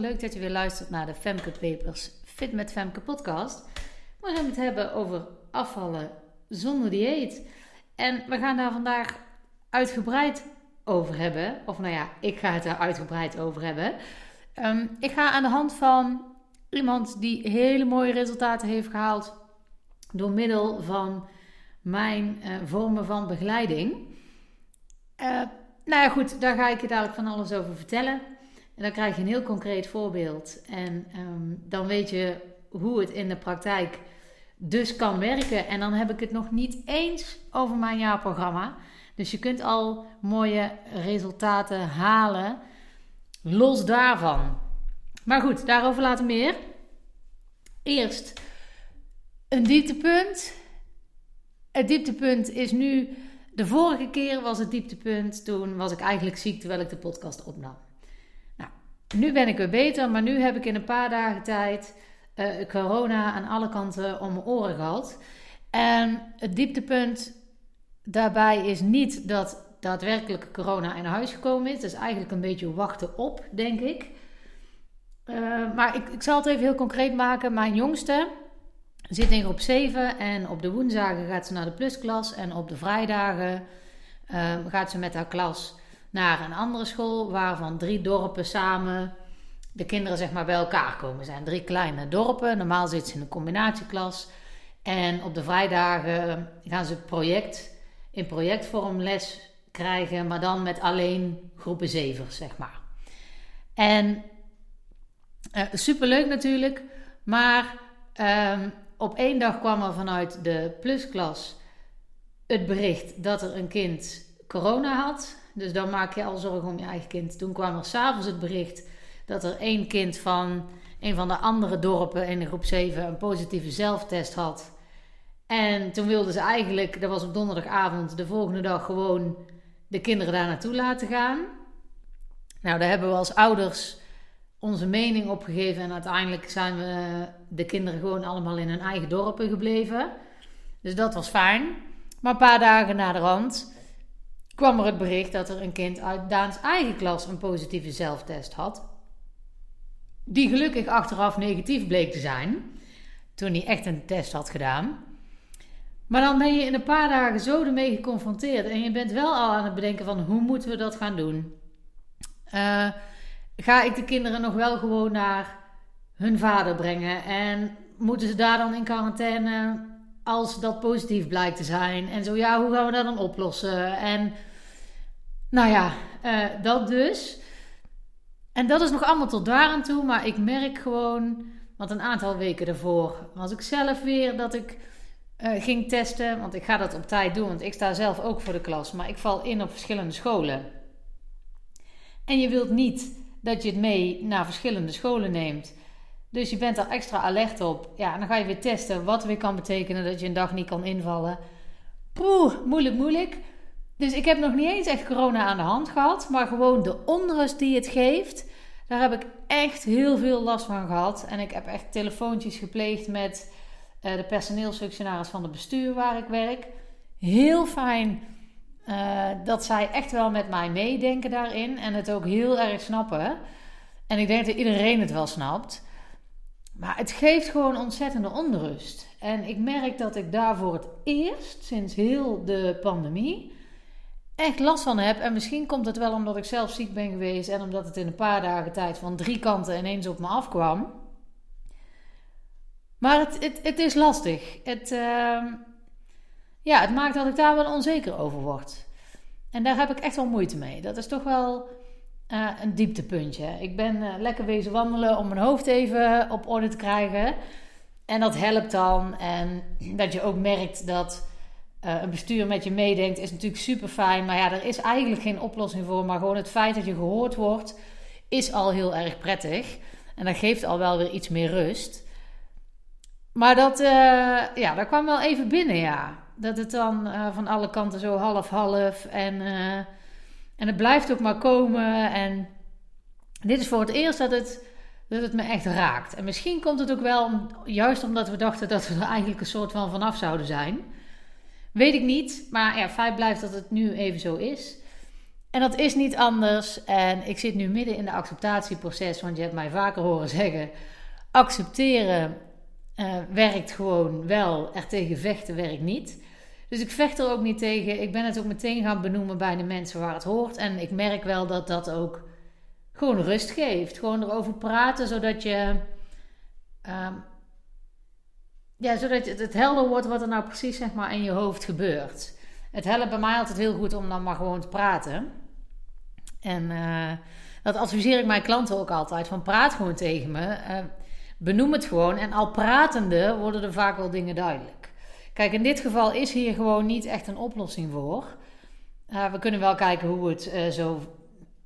Leuk dat je weer luistert naar de Femke Papers Fit met Femke podcast. We gaan het hebben over afvallen zonder dieet. En we gaan daar vandaag uitgebreid over hebben. Of nou ja, ik ga het daar uitgebreid over hebben. Ehm, ik ga aan de hand van iemand die hele mooie resultaten heeft gehaald door middel van mijn uh, vormen van begeleiding. Uh, nou ja, goed, daar ga ik je dadelijk van alles over vertellen. En dan krijg je een heel concreet voorbeeld. En um, dan weet je hoe het in de praktijk dus kan werken. En dan heb ik het nog niet eens over mijn jaarprogramma. Dus je kunt al mooie resultaten halen. Los daarvan. Maar goed, daarover later meer. Eerst een dieptepunt. Het dieptepunt is nu. De vorige keer was het dieptepunt. Toen was ik eigenlijk ziek terwijl ik de podcast opnam. Nu ben ik weer beter, maar nu heb ik in een paar dagen tijd uh, corona aan alle kanten om mijn oren gehad. En het dieptepunt daarbij is niet dat daadwerkelijk corona in huis gekomen is. Is eigenlijk een beetje wachten op, denk ik. Uh, maar ik, ik zal het even heel concreet maken. Mijn jongste zit in groep 7 en op de woensdagen gaat ze naar de plusklas. En op de vrijdagen uh, gaat ze met haar klas naar een andere school, waarvan drie dorpen samen de kinderen zeg maar bij elkaar komen. Zijn drie kleine dorpen. Normaal zitten ze in een combinatieklas. En op de vrijdagen gaan ze project, in projectvorm les krijgen, maar dan met alleen groepen zevers, zeg maar. En uh, superleuk natuurlijk, maar uh, op één dag kwam er vanuit de plusklas het bericht dat er een kind corona had. Dus dan maak je al zorgen om je eigen kind. Toen kwam er s'avonds het bericht dat er één kind van een van de andere dorpen in de groep 7 een positieve zelftest had. En toen wilden ze eigenlijk, dat was op donderdagavond, de volgende dag gewoon de kinderen daar naartoe laten gaan. Nou, daar hebben we als ouders onze mening opgegeven en uiteindelijk zijn we de kinderen gewoon allemaal in hun eigen dorpen gebleven. Dus dat was fijn. Maar een paar dagen na de rand kwam er het bericht dat er een kind uit Daans eigen klas een positieve zelftest had. Die gelukkig achteraf negatief bleek te zijn. Toen hij echt een test had gedaan. Maar dan ben je in een paar dagen zo ermee geconfronteerd. En je bent wel al aan het bedenken van hoe moeten we dat gaan doen. Uh, ga ik de kinderen nog wel gewoon naar hun vader brengen? En moeten ze daar dan in quarantaine als dat positief blijkt te zijn? En zo ja, hoe gaan we dat dan oplossen? En nou ja, uh, dat dus. En dat is nog allemaal tot daar aan toe, maar ik merk gewoon, want een aantal weken daarvoor was ik zelf weer dat ik uh, ging testen, want ik ga dat op tijd doen, want ik sta zelf ook voor de klas, maar ik val in op verschillende scholen. En je wilt niet dat je het mee naar verschillende scholen neemt. Dus je bent er extra alert op. Ja, dan ga je weer testen, wat weer kan betekenen dat je een dag niet kan invallen. Poeh, moeilijk, moeilijk. Dus ik heb nog niet eens echt corona aan de hand gehad. Maar gewoon de onrust die het geeft. Daar heb ik echt heel veel last van gehad. En ik heb echt telefoontjes gepleegd met uh, de personeelsfunctionaris van het bestuur waar ik werk. Heel fijn uh, dat zij echt wel met mij meedenken daarin. En het ook heel erg snappen. En ik denk dat iedereen het wel snapt. Maar het geeft gewoon ontzettende onrust. En ik merk dat ik daar voor het eerst sinds heel de pandemie echt last van heb. En misschien komt het wel omdat ik zelf ziek ben geweest en omdat het in een paar dagen tijd van drie kanten ineens op me afkwam. Maar het, het, is lastig. Het, uh, ja, het maakt dat ik daar wel onzeker over word. En daar heb ik echt wel moeite mee. Dat is toch wel uh, een dieptepuntje. Ik ben uh, lekker wezen wandelen om mijn hoofd even op orde te krijgen. En dat helpt dan. En dat je ook merkt dat uh, een bestuur met je meedenkt, is natuurlijk super fijn. Maar ja, er is eigenlijk geen oplossing voor. Maar gewoon het feit dat je gehoord wordt, is al heel erg prettig. En dat geeft al wel weer iets meer rust. Maar dat, uh, ja, dat kwam wel even binnen, ja. Dat het dan uh, van alle kanten zo half-half. En, en het blijft ook maar komen. En dit is voor het eerst dat het, dat het me echt raakt. En misschien komt het ook wel juist omdat we dachten dat we er eigenlijk een soort van vanaf zouden zijn. Weet ik niet, maar ja, feit blijft dat het nu even zo is. En dat is niet anders. En ik zit nu midden in de acceptatieproces, want je hebt mij vaker horen zeggen: accepteren uh, werkt gewoon wel, er tegen vechten werkt niet. Dus ik vecht er ook niet tegen. Ik ben het ook meteen gaan benoemen bij de mensen waar het hoort. En ik merk wel dat dat ook gewoon rust geeft. Gewoon erover praten, zodat je. Uh, ja, zodat het helder wordt wat er nou precies zeg maar, in je hoofd gebeurt. Het helpt bij mij altijd heel goed om dan maar gewoon te praten. En uh, dat adviseer ik mijn klanten ook altijd: van praat gewoon tegen me. Uh, benoem het gewoon. En al pratende worden er vaak wel dingen duidelijk. Kijk, in dit geval is hier gewoon niet echt een oplossing voor. Uh, we kunnen wel kijken hoe we het zo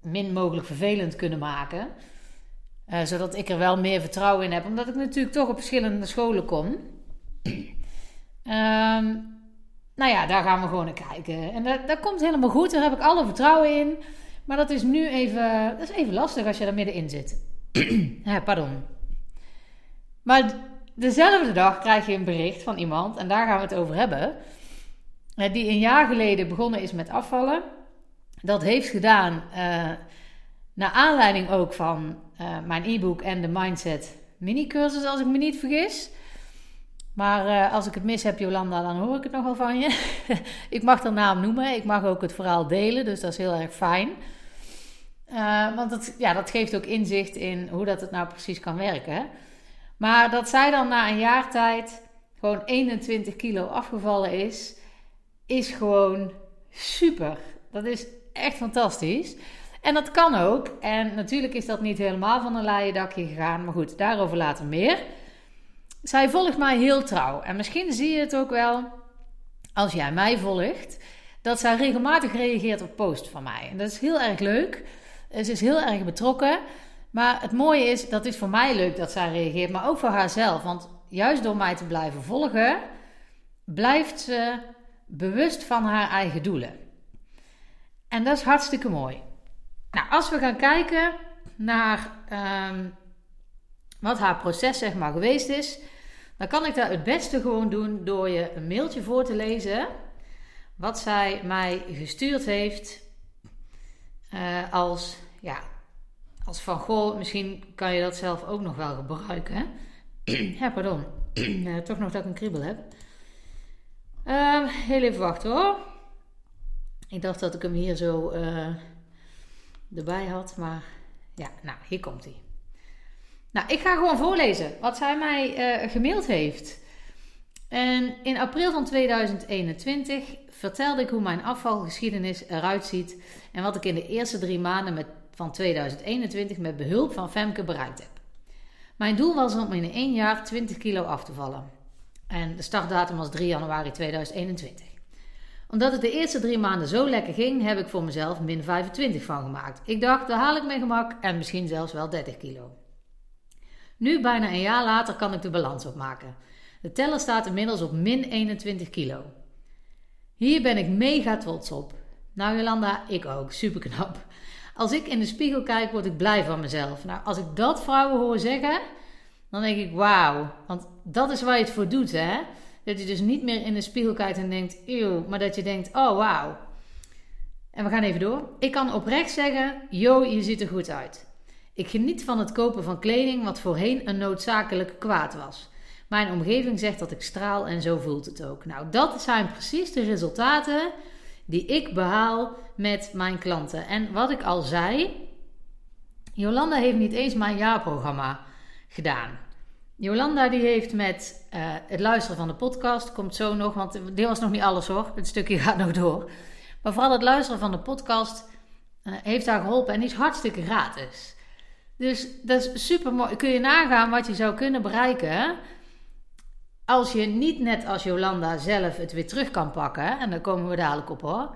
min mogelijk vervelend kunnen maken. zodat ik er wel meer vertrouwen in heb. Omdat ik natuurlijk toch op verschillende scholen kom. Um, nou ja, daar gaan we gewoon naar kijken. En dat, komt helemaal goed. Daar heb ik alle vertrouwen in. Maar dat is nu even, dat is even lastig als je er middenin zit. ja, pardon. Maar dezelfde dag krijg je een bericht van iemand, en daar gaan we het over hebben, die een jaar geleden begonnen is met afvallen. Dat heeft gedaan uh, naar aanleiding ook van uh, mijn e-book en de Mindset mini-cursus, als ik me niet vergis. Maar uh, als ik het mis heb, Jolanda, dan hoor ik het nogal van je. ik mag de naam noemen. Ik mag ook het verhaal delen. Dus dat is heel erg fijn. Uh, want dat, ja, dat geeft ook inzicht in hoe dat het nou precies kan werken. Maar dat zij dan na een jaar tijd gewoon 21 kilo afgevallen is, is gewoon super. Dat is echt fantastisch. En dat kan ook. En natuurlijk is dat niet helemaal van een laaie dakje gegaan. Maar goed, daarover later meer. Zij volgt mij heel trouw. En misschien zie je het ook wel als jij mij volgt. Dat zij regelmatig reageert op posts van mij. En dat is heel erg leuk. Ze is heel erg betrokken. Maar het mooie is, dat is voor mij leuk dat zij reageert, maar ook voor haarzelf. Want juist door mij te blijven volgen, blijft ze bewust van haar eigen doelen. En dat is hartstikke mooi. Nou, als we gaan kijken naar um, wat haar proces zeg maar geweest is, dan kan ik dat het beste gewoon doen door je een mailtje voor te lezen. Wat zij mij gestuurd heeft uh, als, ja, als van goh, misschien kan je dat zelf ook nog wel gebruiken. ja, pardon. uh, toch nog dat ik een kriebel heb. Uh, heel even wachten hoor. Ik dacht dat ik hem hier zo uh, erbij had, maar ja, nou, hier komt hij. Nou, ik ga gewoon voorlezen wat zij mij uh, gemaild heeft. En in april van 2021 vertelde ik hoe mijn afvalgeschiedenis eruit ziet en wat ik in de eerste drie maanden met, van 2021 met behulp van Femke bereikt heb. Mijn doel was om in één jaar 20 kilo af te vallen. En de startdatum was 3 januari 2021. Omdat het de eerste drie maanden zo lekker ging, heb ik voor mezelf min 25 van gemaakt. Ik dacht, daar haal ik mijn gemak en misschien zelfs wel 30 kilo. Nu, bijna een jaar later, kan ik de balans opmaken. De teller staat inmiddels op min 21 kilo. Hier ben ik mega trots op. Nou Jolanda, ik ook. Super knap. Als ik in de spiegel kijk, word ik blij van mezelf. Nou, als ik dat vrouwen hoor zeggen, dan denk ik wauw. Want dat is waar je het voor doet, hè? Dat je dus niet meer in de spiegel kijkt en denkt, eeuw, maar dat je denkt, oh wauw. En we gaan even door. Ik kan oprecht zeggen, yo, je ziet er goed uit. Ik geniet van het kopen van kleding wat voorheen een noodzakelijk kwaad was. Mijn omgeving zegt dat ik straal en zo voelt het ook. Nou, dat zijn precies de resultaten die ik behaal met mijn klanten. En wat ik al zei, Jolanda heeft niet eens mijn jaarprogramma gedaan. Jolanda die heeft met uh, het luisteren van de podcast, komt zo nog, want dit was nog niet alles hoor, het stukje gaat nog door. Maar vooral het luisteren van de podcast uh, heeft haar geholpen en die is hartstikke gratis. Dus dat is super mooi. Kun je nagaan wat je zou kunnen bereiken als je niet net als Jolanda zelf het weer terug kan pakken. En daar komen we dadelijk op hoor.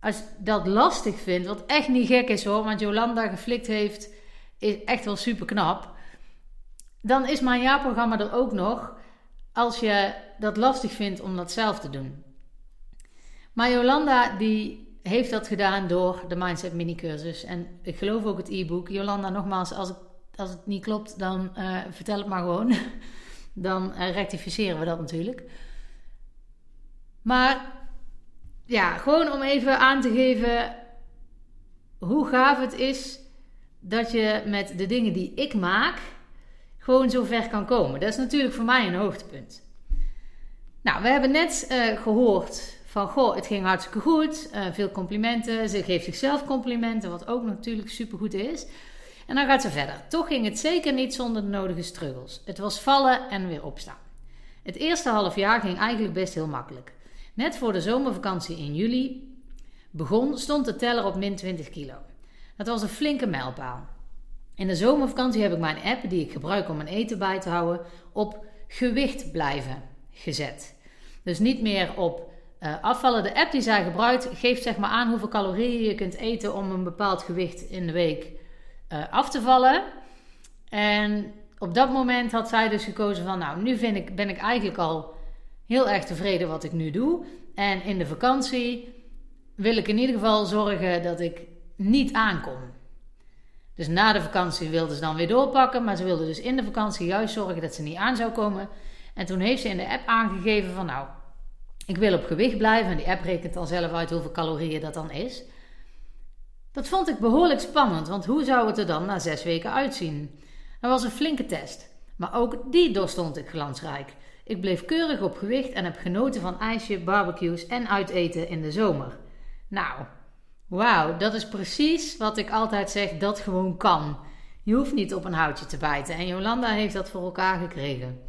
Als dat lastig vindt, wat echt niet gek is hoor, want Jolanda geflikt heeft, is echt wel super knap. Dan is mijn jaarprogramma er ook nog als je dat lastig vindt om dat zelf te doen. Maar Jolanda die heeft dat gedaan door de Mindset Mini Cursus. En ik geloof ook het e-book. Jolanda, nogmaals, als, als het niet klopt, dan uh, vertel het maar gewoon. dan uh, rectificeren we dat natuurlijk. Maar ja, gewoon om even aan te geven. hoe gaaf het is dat je met de dingen die ik maak gewoon zo ver kan komen. Dat is natuurlijk voor mij een hoogtepunt. Nou, we hebben net uh, gehoord van, goh, het ging hartstikke goed. Uh, veel complimenten. Ze geeft zichzelf complimenten, wat ook natuurlijk supergoed is. En dan gaat ze verder. Toch ging het zeker niet zonder de nodige struggles. Het was vallen en weer opstaan. Het eerste half jaar ging eigenlijk best heel makkelijk. Net voor de zomervakantie in juli begon, stond de teller op min 20 kilo. Dat was een flinke mijlpaal. In de zomervakantie heb ik mijn app, die ik gebruik om mijn eten bij te houden, op gewicht blijven gezet. Dus niet meer op uh, afvallen. De app die zij gebruikt geeft zeg maar aan hoeveel calorieën je kunt eten om een bepaald gewicht in de week uh, af te vallen. En op dat moment had zij dus gekozen van, nou, nu vind ik, ben ik eigenlijk al heel erg tevreden wat ik nu doe. En in de vakantie wil ik in ieder geval zorgen dat ik niet aankom. Dus na de vakantie wilde ze dan weer doorpakken, maar ze wilde dus in de vakantie juist zorgen dat ze niet aan zou komen. En toen heeft ze in de app aangegeven van, nou, ik wil op gewicht blijven. En die app rekent dan zelf uit hoeveel calorieën dat dan is. Dat vond ik behoorlijk spannend, want hoe zou het er dan na zes weken uitzien? Dat was een flinke test, maar ook die doorstond ik glansrijk. Ik bleef keurig op gewicht en heb genoten van ijsje, barbecues en uiteten in de zomer. Nou, wauw, dat is precies wat ik altijd zeg dat gewoon kan. Je hoeft niet op een houtje te bijten en Jolanda heeft dat voor elkaar gekregen.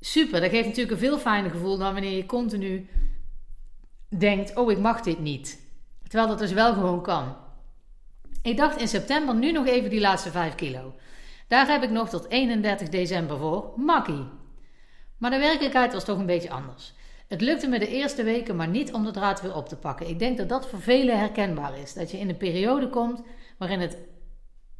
Super, dat geeft natuurlijk een veel fijner gevoel dan wanneer je continu denkt: Oh, ik mag dit niet. Terwijl dat dus wel gewoon kan. Ik dacht in september nu nog even die laatste 5 kilo. Daar heb ik nog tot 31 december voor. Makkie. Maar de werkelijkheid was toch een beetje anders. Het lukte me de eerste weken maar niet om de draad weer op te pakken. Ik denk dat dat voor velen herkenbaar is. Dat je in een periode komt waarin, het,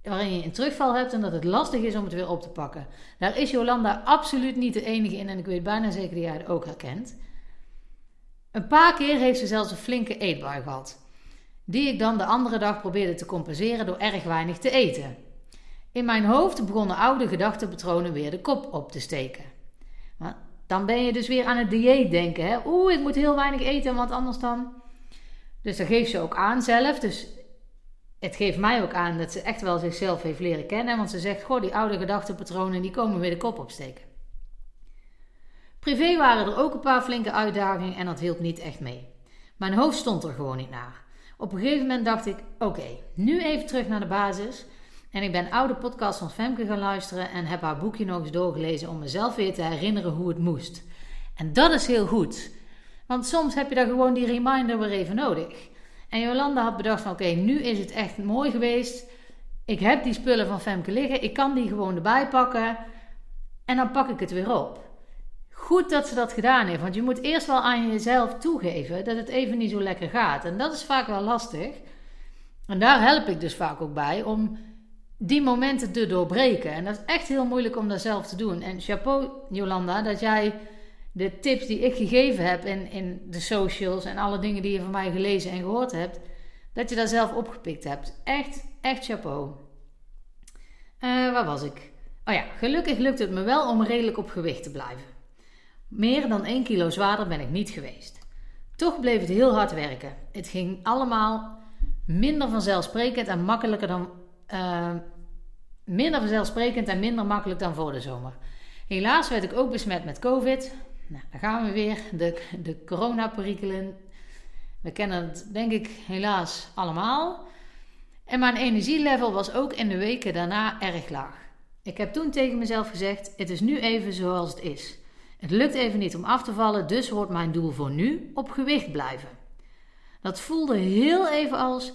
waarin je een terugval hebt en dat het lastig is om het weer op te pakken. Daar is Jolanda absoluut niet de enige in en ik weet bijna zeker dat jij het ook herkent. Een paar keer heeft ze zelfs een flinke eetbui gehad die ik dan de andere dag probeerde te compenseren door erg weinig te eten. In mijn hoofd begonnen oude gedachtenpatronen weer de kop op te steken. Dan ben je dus weer aan het dieet denken. Hè? Oeh, ik moet heel weinig eten, want anders dan. Dus dat geeft ze ook aan zelf. Dus het geeft mij ook aan dat ze echt wel zichzelf heeft leren kennen. Want ze zegt: Goh, die oude gedachtenpatronen die komen weer de kop opsteken. Privé waren er ook een paar flinke uitdagingen en dat hielp niet echt mee. Mijn hoofd stond er gewoon niet naar. Op een gegeven moment dacht ik: oké, nu even terug naar de basis. En ik ben oude podcast van Femke gaan luisteren en heb haar boekje nog eens doorgelezen om mezelf weer te herinneren hoe het moest. En dat is heel goed. Want soms heb je daar gewoon die reminder weer even nodig. En Jolanda had bedacht van oké, nu is het echt mooi geweest. Ik heb die spullen van Femke liggen. Ik kan die gewoon erbij pakken. En dan pak ik het weer op goed dat ze dat gedaan heeft. Want je moet eerst wel aan jezelf toegeven dat het even niet zo lekker gaat. En dat is vaak wel lastig. En daar help ik dus vaak ook bij om die momenten te doorbreken. En dat is echt heel moeilijk om dat zelf te doen. En chapeau, Jolanda, dat jij de tips die ik gegeven heb in, in de socials en alle dingen die je van mij gelezen en gehoord hebt, dat je daar zelf opgepikt hebt. Echt, echt chapeau. Uh, waar was ik? Oh ja, gelukkig lukt het me wel om redelijk op gewicht te blijven. Meer dan 1 kilo zwaarder ben ik niet geweest. Toch bleef het heel hard werken. Het ging allemaal minder vanzelfsprekend en makkelijker dan. Uh, minder vanzelfsprekend en minder makkelijk dan voor de zomer. Helaas werd ik ook besmet met COVID. Nou, daar gaan we weer. De, de coronaperikelen. We kennen het, denk ik, helaas allemaal. En mijn energielevel was ook in de weken daarna erg laag. Ik heb toen tegen mezelf gezegd: Het is nu even zoals het is. Het lukt even niet om af te vallen, dus wordt mijn doel voor nu op gewicht blijven. Dat voelde heel even als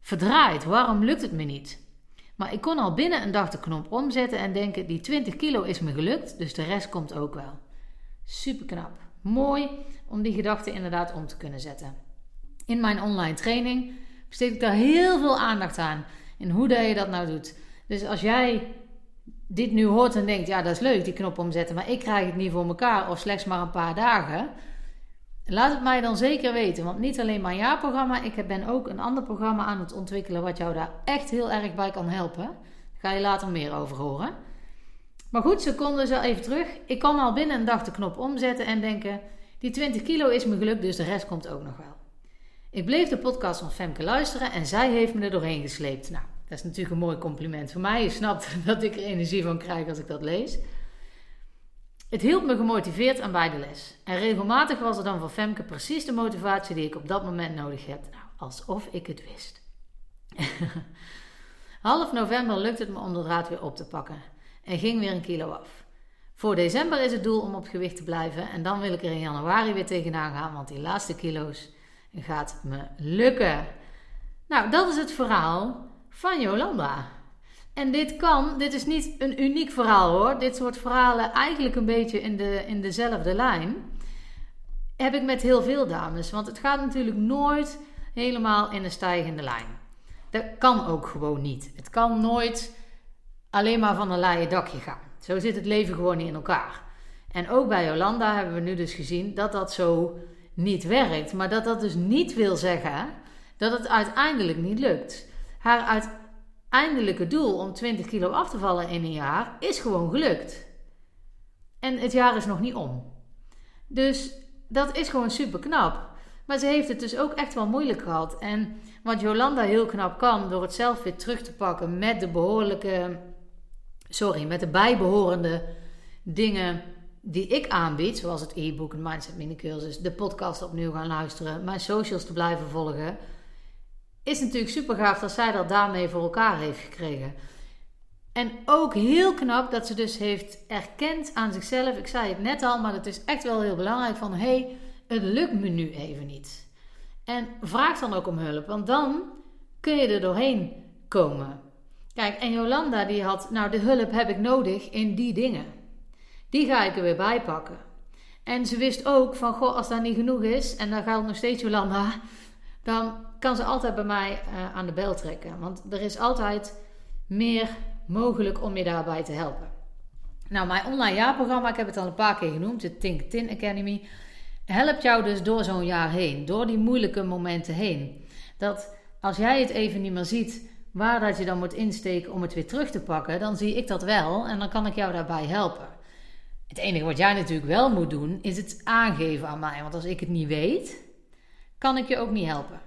verdraaid, waarom lukt het me niet? Maar ik kon al binnen een dag de knop omzetten en denken: die 20 kilo is me gelukt, dus de rest komt ook wel. Super knap. Mooi om die gedachte inderdaad om te kunnen zetten. In mijn online training besteed ik daar heel veel aandacht aan. In hoe dat je dat nou doet. Dus als jij dit nu hoort en denkt, ja dat is leuk, die knop omzetten, maar ik krijg het niet voor elkaar of slechts maar een paar dagen. Laat het mij dan zeker weten, want niet alleen mijn jaarprogramma, ik ben ook een ander programma aan het ontwikkelen wat jou daar echt heel erg bij kan helpen. Daar ga je later meer over horen. Maar goed, seconde zo even terug. Ik kan al binnen een dag de knop omzetten en denken, die 20 kilo is me gelukt, dus de rest komt ook nog wel. Ik bleef de podcast van Femke luisteren en zij heeft me er doorheen gesleept. Nou, dat is natuurlijk een mooi compliment voor mij. Je snapt dat ik er energie van krijg als ik dat lees. Het hield me gemotiveerd aan beide les. En regelmatig was er dan van Femke precies de motivatie die ik op dat moment nodig heb. Nou, alsof ik het wist. Half november lukt het me om de draad weer op te pakken. En ging weer een kilo af. Voor december is het doel om op gewicht te blijven. En dan wil ik er in januari weer tegenaan gaan. Want die laatste kilo's gaat me lukken. Nou, dat is het verhaal van Jolanda. En dit kan, dit is niet een uniek verhaal hoor. Dit soort verhalen eigenlijk een beetje in, de, in dezelfde lijn. Heb ik met heel veel dames. Want het gaat natuurlijk nooit helemaal in een stijgende lijn. Dat kan ook gewoon niet. Het kan nooit alleen maar van een laaie dakje gaan. Zo zit het leven gewoon niet in elkaar. En ook bij Jolanda hebben we nu dus gezien dat dat zo niet werkt. Maar dat dat dus niet wil zeggen dat het uiteindelijk niet lukt. Haar uiteindelijke doel om 20 kilo af te vallen in een jaar is gewoon gelukt. En het jaar is nog niet om. Dus dat is gewoon super knap. Maar ze heeft het dus ook echt wel moeilijk gehad. En wat Jolanda heel knap kan, door het zelf weer terug te pakken met de behoorlijke, sorry, met de bijbehorende dingen die ik aanbied, zoals het e-book, een mindset mini cursus, de podcast opnieuw gaan luisteren, mijn socials te blijven volgen, is natuurlijk super gaaf dat zij dat daarmee voor elkaar heeft gekregen. En ook heel knap dat ze dus heeft erkend aan zichzelf. Ik zei het net al, maar het is echt wel heel belangrijk van hé, hey, het lukt me nu even niet. En vraag dan ook om hulp, want dan kun je er doorheen komen. Kijk, en Jolanda die had, nou de hulp heb ik nodig in die dingen. Die ga ik er weer bij pakken. En ze wist ook van, goh, als dat niet genoeg is, en dan gaat nog steeds Jolanda, dan kan ze altijd bij mij uh, aan de bel trekken. Want er is altijd meer mogelijk om je daarbij te helpen. Nou, mijn online jaarprogramma, ik heb het al een paar keer genoemd, de Think Tin Academy, helpt jou dus door zo'n jaar heen, door die moeilijke momenten heen. Dat als jij het even niet meer ziet waar dat je dan moet insteken om het weer terug te pakken, dan zie ik dat wel en dan kan ik jou daarbij helpen. Het enige wat jij natuurlijk wel moet doen, is het aangeven aan mij. Want als ik het niet weet, kan ik je ook niet helpen.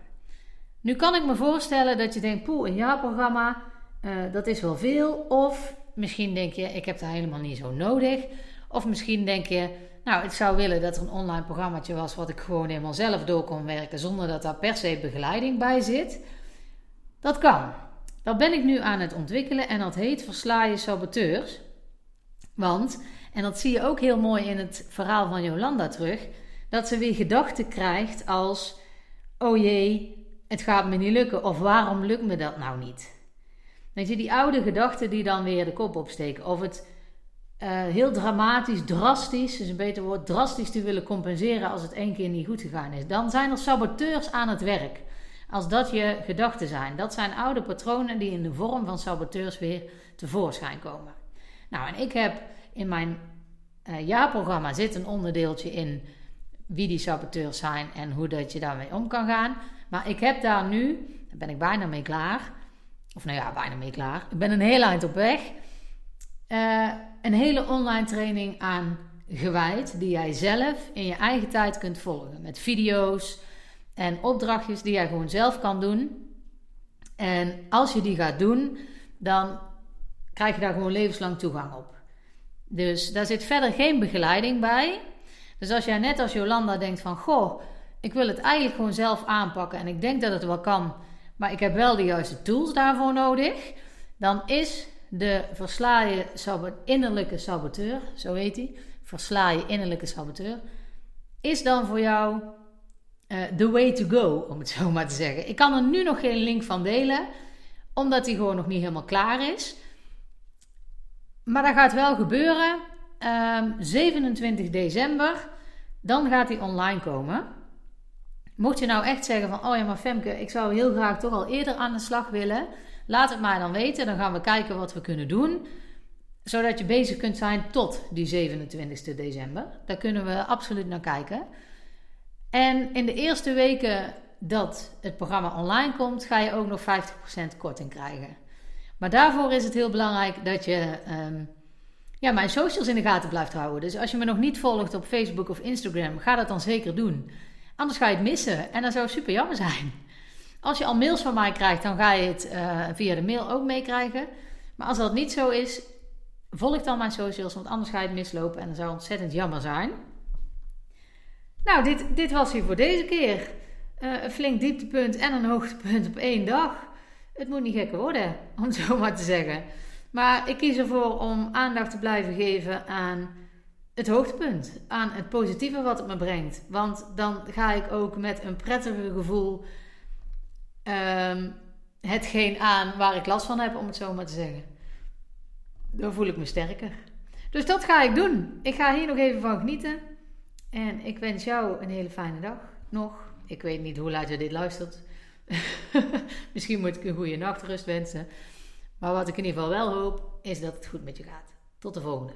Nu kan ik me voorstellen dat je denkt, poeh, een jaarprogramma, uh, dat is wel veel. Of misschien denk je, ik heb dat helemaal niet zo nodig. Of misschien denk je, nou, ik zou willen dat er een online programmaatje was wat ik gewoon helemaal zelf door kon werken zonder dat daar per se begeleiding bij zit. Dat kan. Dat ben ik nu aan het ontwikkelen en dat heet Versla je saboteurs. Want en dat zie je ook heel mooi in het verhaal van Jolanda terug. Dat ze weer gedachten krijgt als: oh jee, het gaat me niet lukken. Of waarom lukt me dat nou niet? Weet je, die oude gedachten die dan weer de kop opsteken. Of het uh, heel dramatisch, drastisch, is een beter woord, drastisch te willen compenseren als het één keer niet goed gegaan is. Dan zijn er saboteurs aan het werk. Als dat je gedachten zijn. Dat zijn oude patronen die in de vorm van saboteurs weer tevoorschijn komen. Nou, en ik heb in mijn uh, jaarprogramma zit een onderdeeltje in wie die saboteurs zijn en hoe dat je daarmee om kan gaan. Maar ik heb daar nu, daar ben ik bijna mee klaar. Of nou ja, bijna mee klaar. Ik ben een heel eind op weg. Uh, een hele online training aan gewijd, die jij zelf in je eigen tijd kunt volgen. Met video's en opdrachtjes die jij gewoon zelf kan doen. En als je die gaat doen, dan krijg je daar gewoon levenslang toegang op. Dus daar zit verder geen begeleiding bij. Dus als jij net als Jolanda denkt van... Goh, ik wil het eigenlijk gewoon zelf aanpakken en ik denk dat het wel kan... maar ik heb wel de juiste tools daarvoor nodig... dan is de versla je innerlijke saboteur, zo heet hij... versla je innerlijke saboteur... is dan voor jou uh, the way to go, om het zo maar te zeggen. Ik kan er nu nog geen link van delen... omdat hij gewoon nog niet helemaal klaar is... Maar dat gaat wel gebeuren. Um, ehm, 27 december, dan gaat hij online komen. Mocht je nou echt zeggen van, oh ja, maar Femke, ik zou heel graag toch al eerder aan de slag willen. Laat het mij dan weten, dan gaan we kijken wat we kunnen doen. Zodat je bezig kunt zijn tot die 27 december. Daar kunnen we absoluut naar kijken. En in de eerste weken dat het programma online komt, ga je ook nog 50% korting krijgen. Maar daarvoor is het heel belangrijk dat je um, ja, mijn socials in de gaten blijft houden. Dus als je me nog niet volgt op Facebook of Instagram, ga dat dan zeker doen. Anders ga je het missen en dat zou super jammer zijn. Als je al mails van mij krijgt, dan ga je het uh, via de mail ook meekrijgen. Maar als dat niet zo is, volg dan mijn socials, want anders ga je het mislopen en dat zou ontzettend jammer zijn. Nou, dit, dit was hier voor deze keer. Uh, een flink dieptepunt en een hoogtepunt op één dag. Het moet niet gekker worden, om het zo maar te zeggen. Maar ik kies ervoor om aandacht te blijven geven aan het hoogtepunt. Aan het positieve wat het me brengt. Want dan ga ik ook met een prettiger gevoel um, hetgeen aan waar ik last van heb, om het zo maar te zeggen. Dan voel ik me sterker. Dus dat ga ik doen. Ik ga hier nog even van genieten. En ik wens jou een hele fijne dag nog. Ik weet niet hoe laat je dit luistert. Misschien moet ik een goede nachtrust wensen. Maar wat ik in ieder geval wel hoop, is dat het goed met je gaat. Tot de volgende.